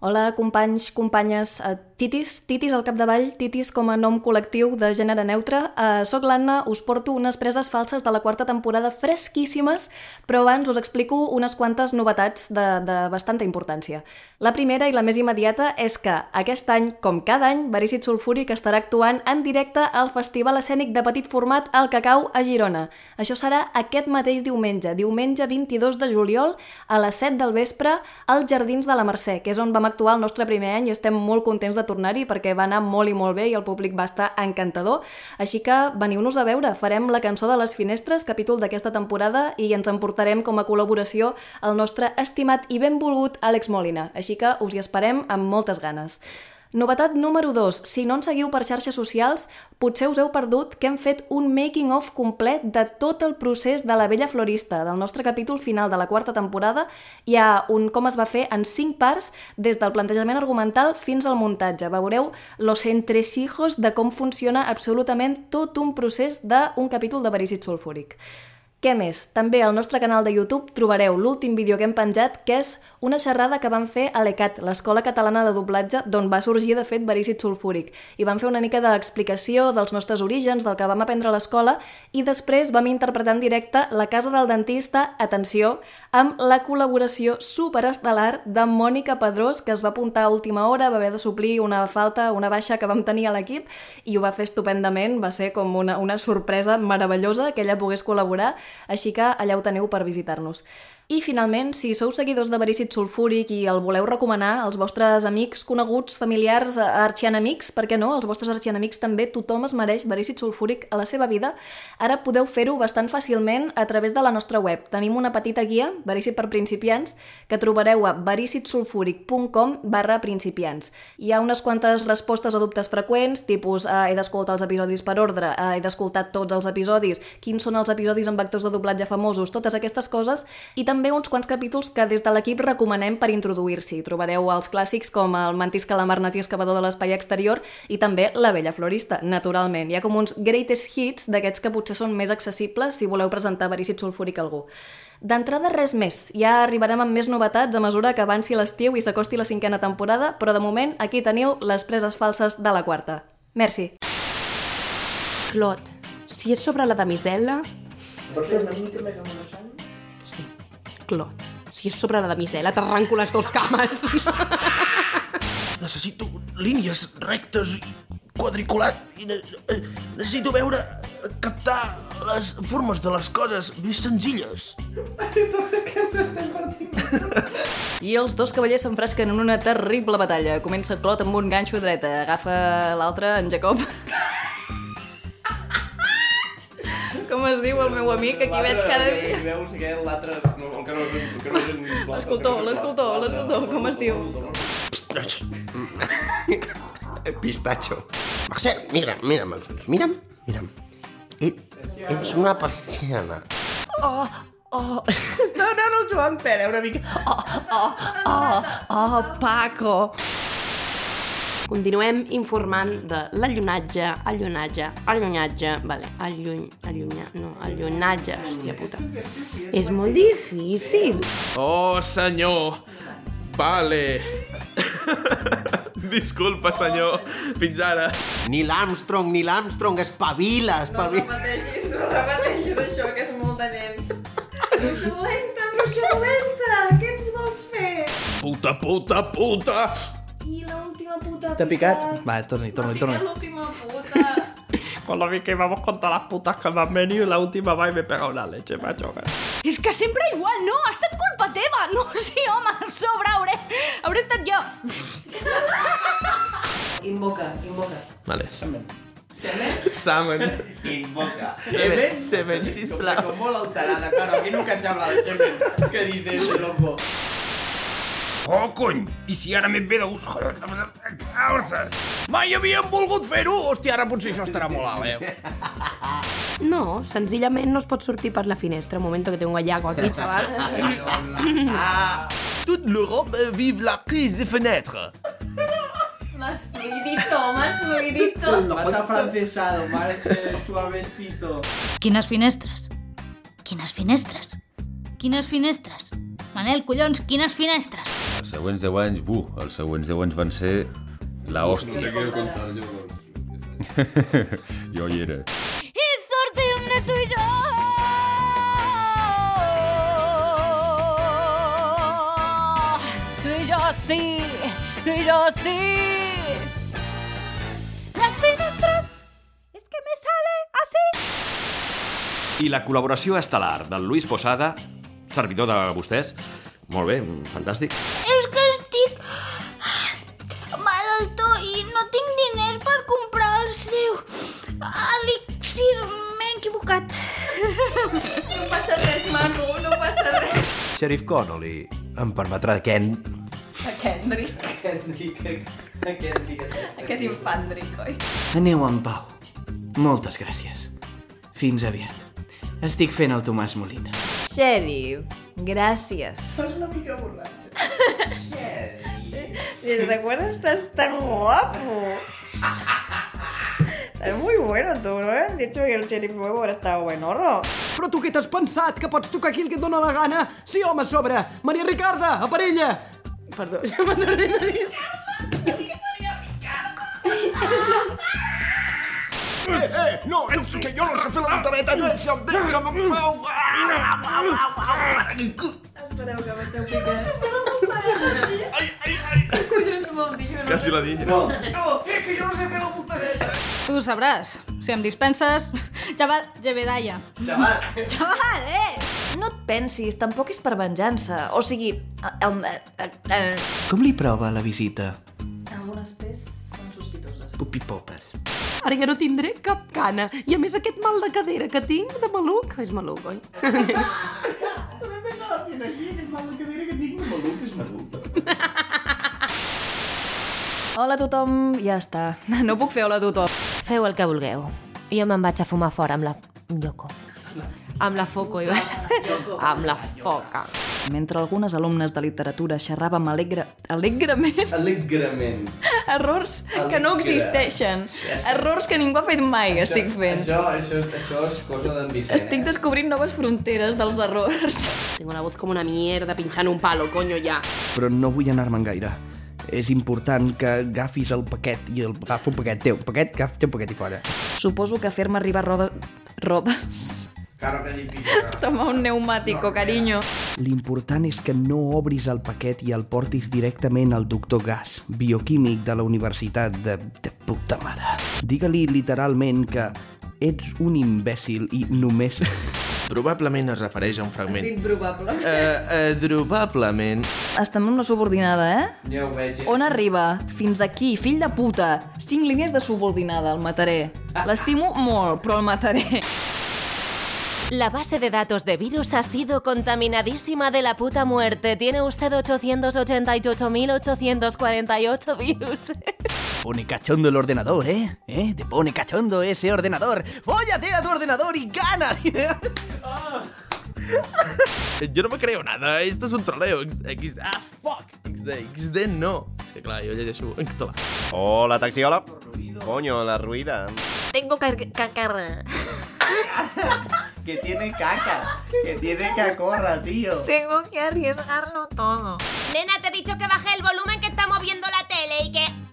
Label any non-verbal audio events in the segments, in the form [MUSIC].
Hola, companys, companyes, uh, titis, titis al capdavall, titis com a nom col·lectiu de gènere neutre. Uh, soc l'Anna, us porto unes preses falses de la quarta temporada fresquíssimes, però abans us explico unes quantes novetats de, de bastanta importància. La primera i la més immediata és que aquest any, com cada any, Verícit Sulfúric estarà actuant en directe al Festival Escènic de Petit Format al Cacau a Girona. Això serà aquest mateix diumenge, diumenge 22 de juliol, a les 7 del vespre, als Jardins de la Mercè, que és on vam actuar el nostre primer any i estem molt contents de tornar-hi perquè va anar molt i molt bé i el públic va estar encantador. Així que veniu-nos a veure, farem la cançó de les finestres, capítol d'aquesta temporada, i ens emportarem com a col·laboració el nostre estimat i benvolgut Àlex Molina. Així que us hi esperem amb moltes ganes. Novetat número 2. Si no ens seguiu per xarxes socials, potser us heu perdut que hem fet un making-of complet de tot el procés de la vella florista, del nostre capítol final de la quarta temporada. Hi ha un com es va fer en 5 parts, des del plantejament argumental fins al muntatge. Veureu los entresijos de com funciona absolutament tot un procés d'un capítol de verícit sulfúric. Què més? També al nostre canal de YouTube trobareu l'últim vídeo que hem penjat, que és una xerrada que vam fer a l'ECAT, l'Escola Catalana de Doblatge, d'on va sorgir, de fet, Verícit Sulfúric. I vam fer una mica d'explicació dels nostres orígens, del que vam aprendre a l'escola, i després vam interpretar en directe La Casa del Dentista, atenció, amb la col·laboració superestel·lar de Mònica Pedrós, que es va apuntar a última hora, va haver de suplir una falta, una baixa que vam tenir a l'equip, i ho va fer estupendament, va ser com una, una sorpresa meravellosa que ella pogués col·laborar, així que allà ho teniu per visitar-nos. I finalment, si sou seguidors de Verícit Sulfúric i el voleu recomanar als vostres amics, coneguts, familiars, arxianamics, per què no? Els vostres arxianamics també, tothom es mereix Verícit Sulfúric a la seva vida. Ara podeu fer-ho bastant fàcilment a través de la nostra web. Tenim una petita guia, Verícit per principiants, que trobareu a vericitsulfúric.com barra principiants. Hi ha unes quantes respostes a dubtes freqüents, tipus eh, he d'escoltar els episodis per ordre, eh, he d'escoltar tots els episodis, quins són els episodis amb actors de doblatge famosos, totes aquestes coses, i també també uns quants capítols que des de l'equip recomanem per introduir-s'hi. Trobareu els clàssics com el Mantis Calamar i Excavador de l'espai exterior i també La Bella Florista, naturalment. Hi ha com uns greatest hits d'aquests que potser són més accessibles si voleu presentar verícit sulfúric a algú. D'entrada res més, ja arribarem amb més novetats a mesura que avanci l'estiu i s'acosti la cinquena temporada, però de moment aquí teniu les preses falses de la quarta. Merci. Clot, si és sobre la damisel·la... Pots fer una mica més? Sí, Clot. Si és sobre la damisel·la, t'arranco les dos cames. [LAUGHS] Necessito línies rectes i quadriculat i ne eh, necessito veure, captar les formes de les coses més senzilles. I els dos cavallers s'enfresquen en una terrible batalla. Comença Clot amb un ganxo a dreta, agafa l'altre, en Jacob. Com es diu el meu amic? Aquí veig cada dia. Veus que l'altre... No, el que no és... El que no L'escultor, el que no és [LAUGHS] l'escultor, l'escultor, com es diu? [LAUGHS] Pistacho. Marcel, mira, mira'm els ulls, mira'm, mira'm. Et, ets una persiana. Oh, oh. No, no, no, Joan Pere, una mica. Oh, oh, oh, oh, Paco. Continuem informant de l'allunatge, allunatge, allunatge, vale, alluny, allunya, no, allunatge, hòstia puta. És molt difícil. Oh, senyor! Vale. [LAUGHS] Disculpa, senyor. Fins ara. Ni l'Armstrong, ni l'Armstrong, espavila, espavila. repeteixis, no repeteixis això, que és molt de nens. [LAUGHS] Bruixa dolenta, bruixa dolenta, què ens vols fer? Puta, puta, puta! Puta T'ha picat? Va, torni, torni, torni. picat l'última puta. [LAUGHS] Cuando vi que íbamos contra las putas que me han venido, la última vez me pega una leche, macho. És que sempre igual, no, ha estat culpa teva. No, sí, home, a sobre hauré, hauré estat jo. Invoca, invoca. Vale. Semen? Samen. Invoca. Semen, semen, sisplau. Con molt alterada, claro, aquí nunca se habla de semen. ¿Qué dices, loco? Oh, cony! I si ara m'he ve de gust... Mai havíem volgut fer-ho! Hòstia, ara potser això estarà molt alt, eh? No, senzillament no es pot sortir per la finestra. Un moment que tengo un gallaco aquí, chaval. [LAUGHS] Toute l'Europe vive la crise des fenêtres. Más fluidito, más fluidito. Más afrancesado, más eh, suavecito. Quines finestres? Quines finestres? Quines finestres? Manel, collons, quines finestres? Els següents 10 anys, buh, els següents 10 anys van ser la hòstia. [LAUGHS] jo hi era. Y sortim de tu y yo. Tú y yo sí, tú y yo sí. Las finestras, es que me sale así. I la col·laboració estel·lar del Luis Posada, servidor de vostès. Molt bé, fantàstic. Sheriff Connolly, em permetrà Ken... [LAUGHS] A Kendrick. Aquest infandric, oi? Aneu en pau. Moltes gràcies. Fins aviat. Estic fent el Tomàs Molina. Sheriff, gràcies. una mica borratxa. [LAUGHS] ¿Desde cuándo estás tan guapo? Estás muy bueno tú, ¿no? Han dicho que el sheriff nuevo ahora está buenorro. Però tu què t'has pensat? Que pots tocar aquí el que et dóna la gana? Sí, home, a sobre! Maria Ricarda, aparella! Perdó, ja m'han ordenat dir. Eh, eh, no, és que jo no sé fer la voltareta, deixa'm, deixa'm, em feu... Espereu que m'esteu picant. Ai, ai, ai. Collons vol dir, no. Quasi la niña. No, no, és que jo no sé fer la voltareta. Tu ho sabràs. Si em dispenses... [LAUGHS] Chaval, Jebedaya. Chaval. Chaval, [LAUGHS] eh! No et pensis, tampoc és per venjança. O sigui... El, el, el, Com li prova la visita? Algunes pes són sospitoses. Pupipopes. Ara ja no tindré cap cana. I a més aquest mal de cadera que tinc de maluc, és maluc, oi? Hola a tothom, ja està. No puc fer hola a tothom. Feu el que vulgueu. Jo me'n vaig a fumar fora amb la Yoko. Amb la foco, i amb la foca. Mentre algunes alumnes de literatura xerràvem alegre... alegrement Alegrament. errors que no Alegre. existeixen. Errors que ningú ha fet mai, estic fent. Això, això, això és cosa d'en Vicent. Estic descobrint noves fronteres dels errors. Tengo la voz como una mierda pinchant un palo, coño, ja. Però no vull anar-me'n gaire. És important que agafis el paquet i el agafa un paquet teu. Paquet, agafa un paquet i fora. Suposo que fer-me arribar roda... rodes... Claro que difícil. [LAUGHS] Toma un pneumàtico, carinyo. L'important és que no obris el paquet i el portis directament al doctor Gas, bioquímic de la Universitat de... de puta mare. Digue-li literalment que ets un imbècil i només... Probablement es refereix a un fragment. Dit probable. Eh, eh, probablement... Estem amb la subordinada, eh? Ja ho veig. On arriba? Fins aquí, fill de puta. Cinc línies de subordinada, el mataré. L'estimo molt, però el mataré. La base de datos de virus ha sido contaminadísima de la puta muerte. Tiene usted 888.848 virus. [LAUGHS] Pone cachondo el ordenador, ¿eh? ¿Eh? Te pone cachondo ese ordenador. ¡Fóllate a tu ordenador y gana! [LAUGHS] Yo no me creo nada, esto es un troleo. XD, ah, fuck, XD, XD no. És que clar, jo llegeixo en català. Hola, taxiola. Coño, la ruïda. Tengo cacarra. que tiene caca. Que tiene cacorra, tío. Tengo que arriesgarlo todo. Nena, te he dicho que baje el volumen que está moviendo la tele y que...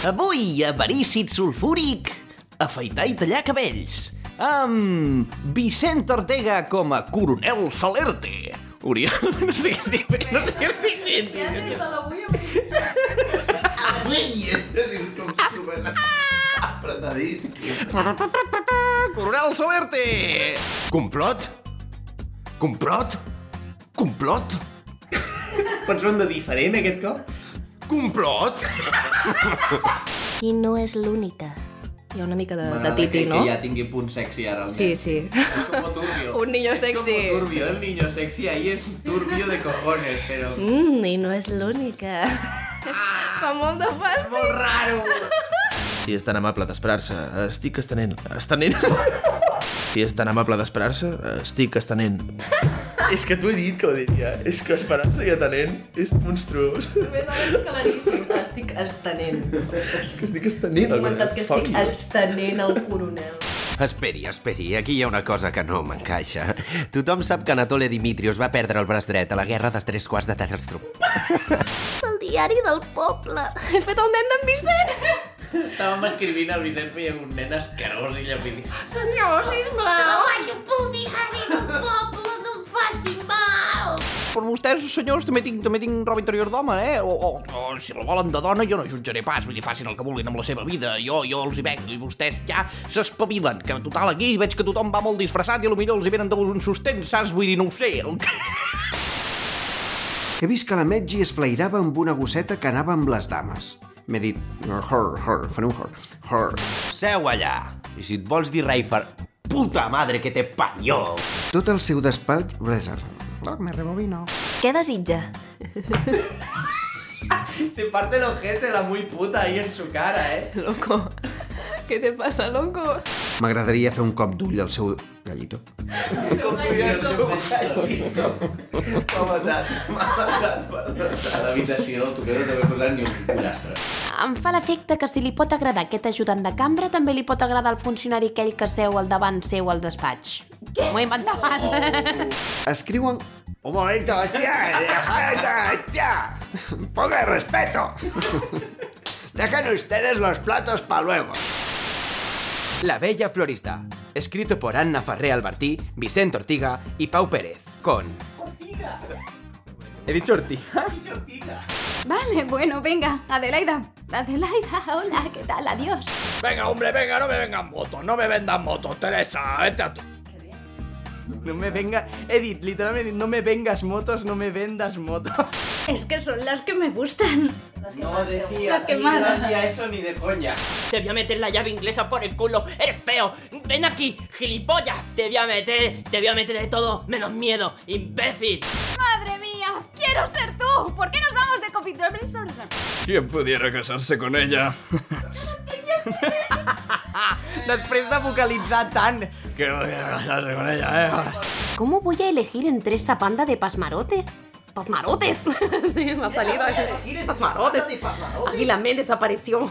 Avui, avarícid sulfúric, afaitar i tallar cabells. Amb Vicent Ortega com a coronel Salerte. Oriol, [LAUGHS] no sé què estic fent, no sé què estic fent, tio. Coronel Salerte! Complot? Complot? Complot? Pots fer un de diferent aquest cop? Complot? I no és l'única. Hi ha una mica de, de titi, que, no? Que ja tingui punt sexy ara. el Sí, nen. sí. Es como turbio. [LAUGHS] Un niño sexy. Es como turbio, el niño sexy ahí es turbio de cojones, pero... Mm, I no és l'única. Fa molt de fàstic. Molt raro. Si és tan amable d'esperar-se, estic estenent... Estenent? [LAUGHS] Si és tan amable d'esperar-se, estic estenent. És que t'ho he dit que ho diria. És que esperar-se i atenent és monstruós. Només ha dit claríssim. Estic estenent. que estic estenent. He comentat que estic estenent el coronel. Esperi, esperi, aquí hi ha una cosa que no m'encaixa. Tothom sap que Anatole Dimitrios va perdre el braç dret a la guerra dels tres quarts de Tethelstrup. El diari del poble. He fet el nen d'en Vicent. Estàvem escrivint, el Vicent feia un nen asquerós i llapidí. Senyor, sisplau. Treballo pel diari del poble, Per vostès, senyors, també tinc, també tinc roba interior d'home, eh? O, o, o, si la volen de dona, jo no jutjaré pas, vull dir, facin el que vulguin amb la seva vida. Jo, jo els hi venc i vostès ja s'espavilen, que total aquí veig que tothom va molt disfressat i potser els hi venen d'un sostén, saps? Vull dir, no ho sé. El... He vist que la Metgi es flairava amb una gosseta que anava amb les dames. M'he dit, her, her, faré un her, her. Seu allà! I si et vols dir rei far... Puta madre que te parió! Tot el seu despatx... Me rebobino. Què desitja? [LAUGHS] Se parte el ojete la muy puta ahí en su cara, eh. Loco, ¿qué te pasa, loco? M'agradaria fer un cop d'ull al seu gallito. Com i el seu gallito. M'ha matat, m'ha matat, perdó. A l'habitació, tu que no t'haver posat ni un pollastre. Em fa l'efecte que si li pot agradar aquest ajudant de cambra, també li pot agradar el funcionari aquell que seu al davant seu al despatx. Què? M'ho he inventat. Escriuen... Un momento, hostia, hostia. Ponga respeto. Dejen ustedes los platos para luego. La Bella Florista, escrito por Anna Farré Albertí, Vicente Ortiga y Pau Pérez, con... He dicho Ortiga. Vale, bueno, venga, Adelaida. Adelaida, hola, ¿qué tal? Adiós. Venga, hombre, venga, no me vengan motos, no me vendan motos, Teresa, vete a tu... No me venga... He dit, literalmente, no me vengas motos, no me vendas motos. [LAUGHS] Es que son las que me gustan. No decía, Las que no decía eso ni de coña. Te voy a meter la llave inglesa por el culo. Eres feo. Ven aquí, gilipollas. Te voy a meter, te voy a meter de todo menos miedo, imbécil. ¡Madre mía! ¡Quiero ser tú! ¿Por qué nos vamos de copito? ¿Quién pudiera casarse con ella? [LAUGHS] [LAUGHS] Després de vocalitzar tant que voy a casarse con ella, eh? ¿Cómo voy a elegir entre esa panda de pasmarotes? ¡Pasmarotes! [LAUGHS] Sí, me ha salido. Pasmarotes. Aquí la mente desapareció.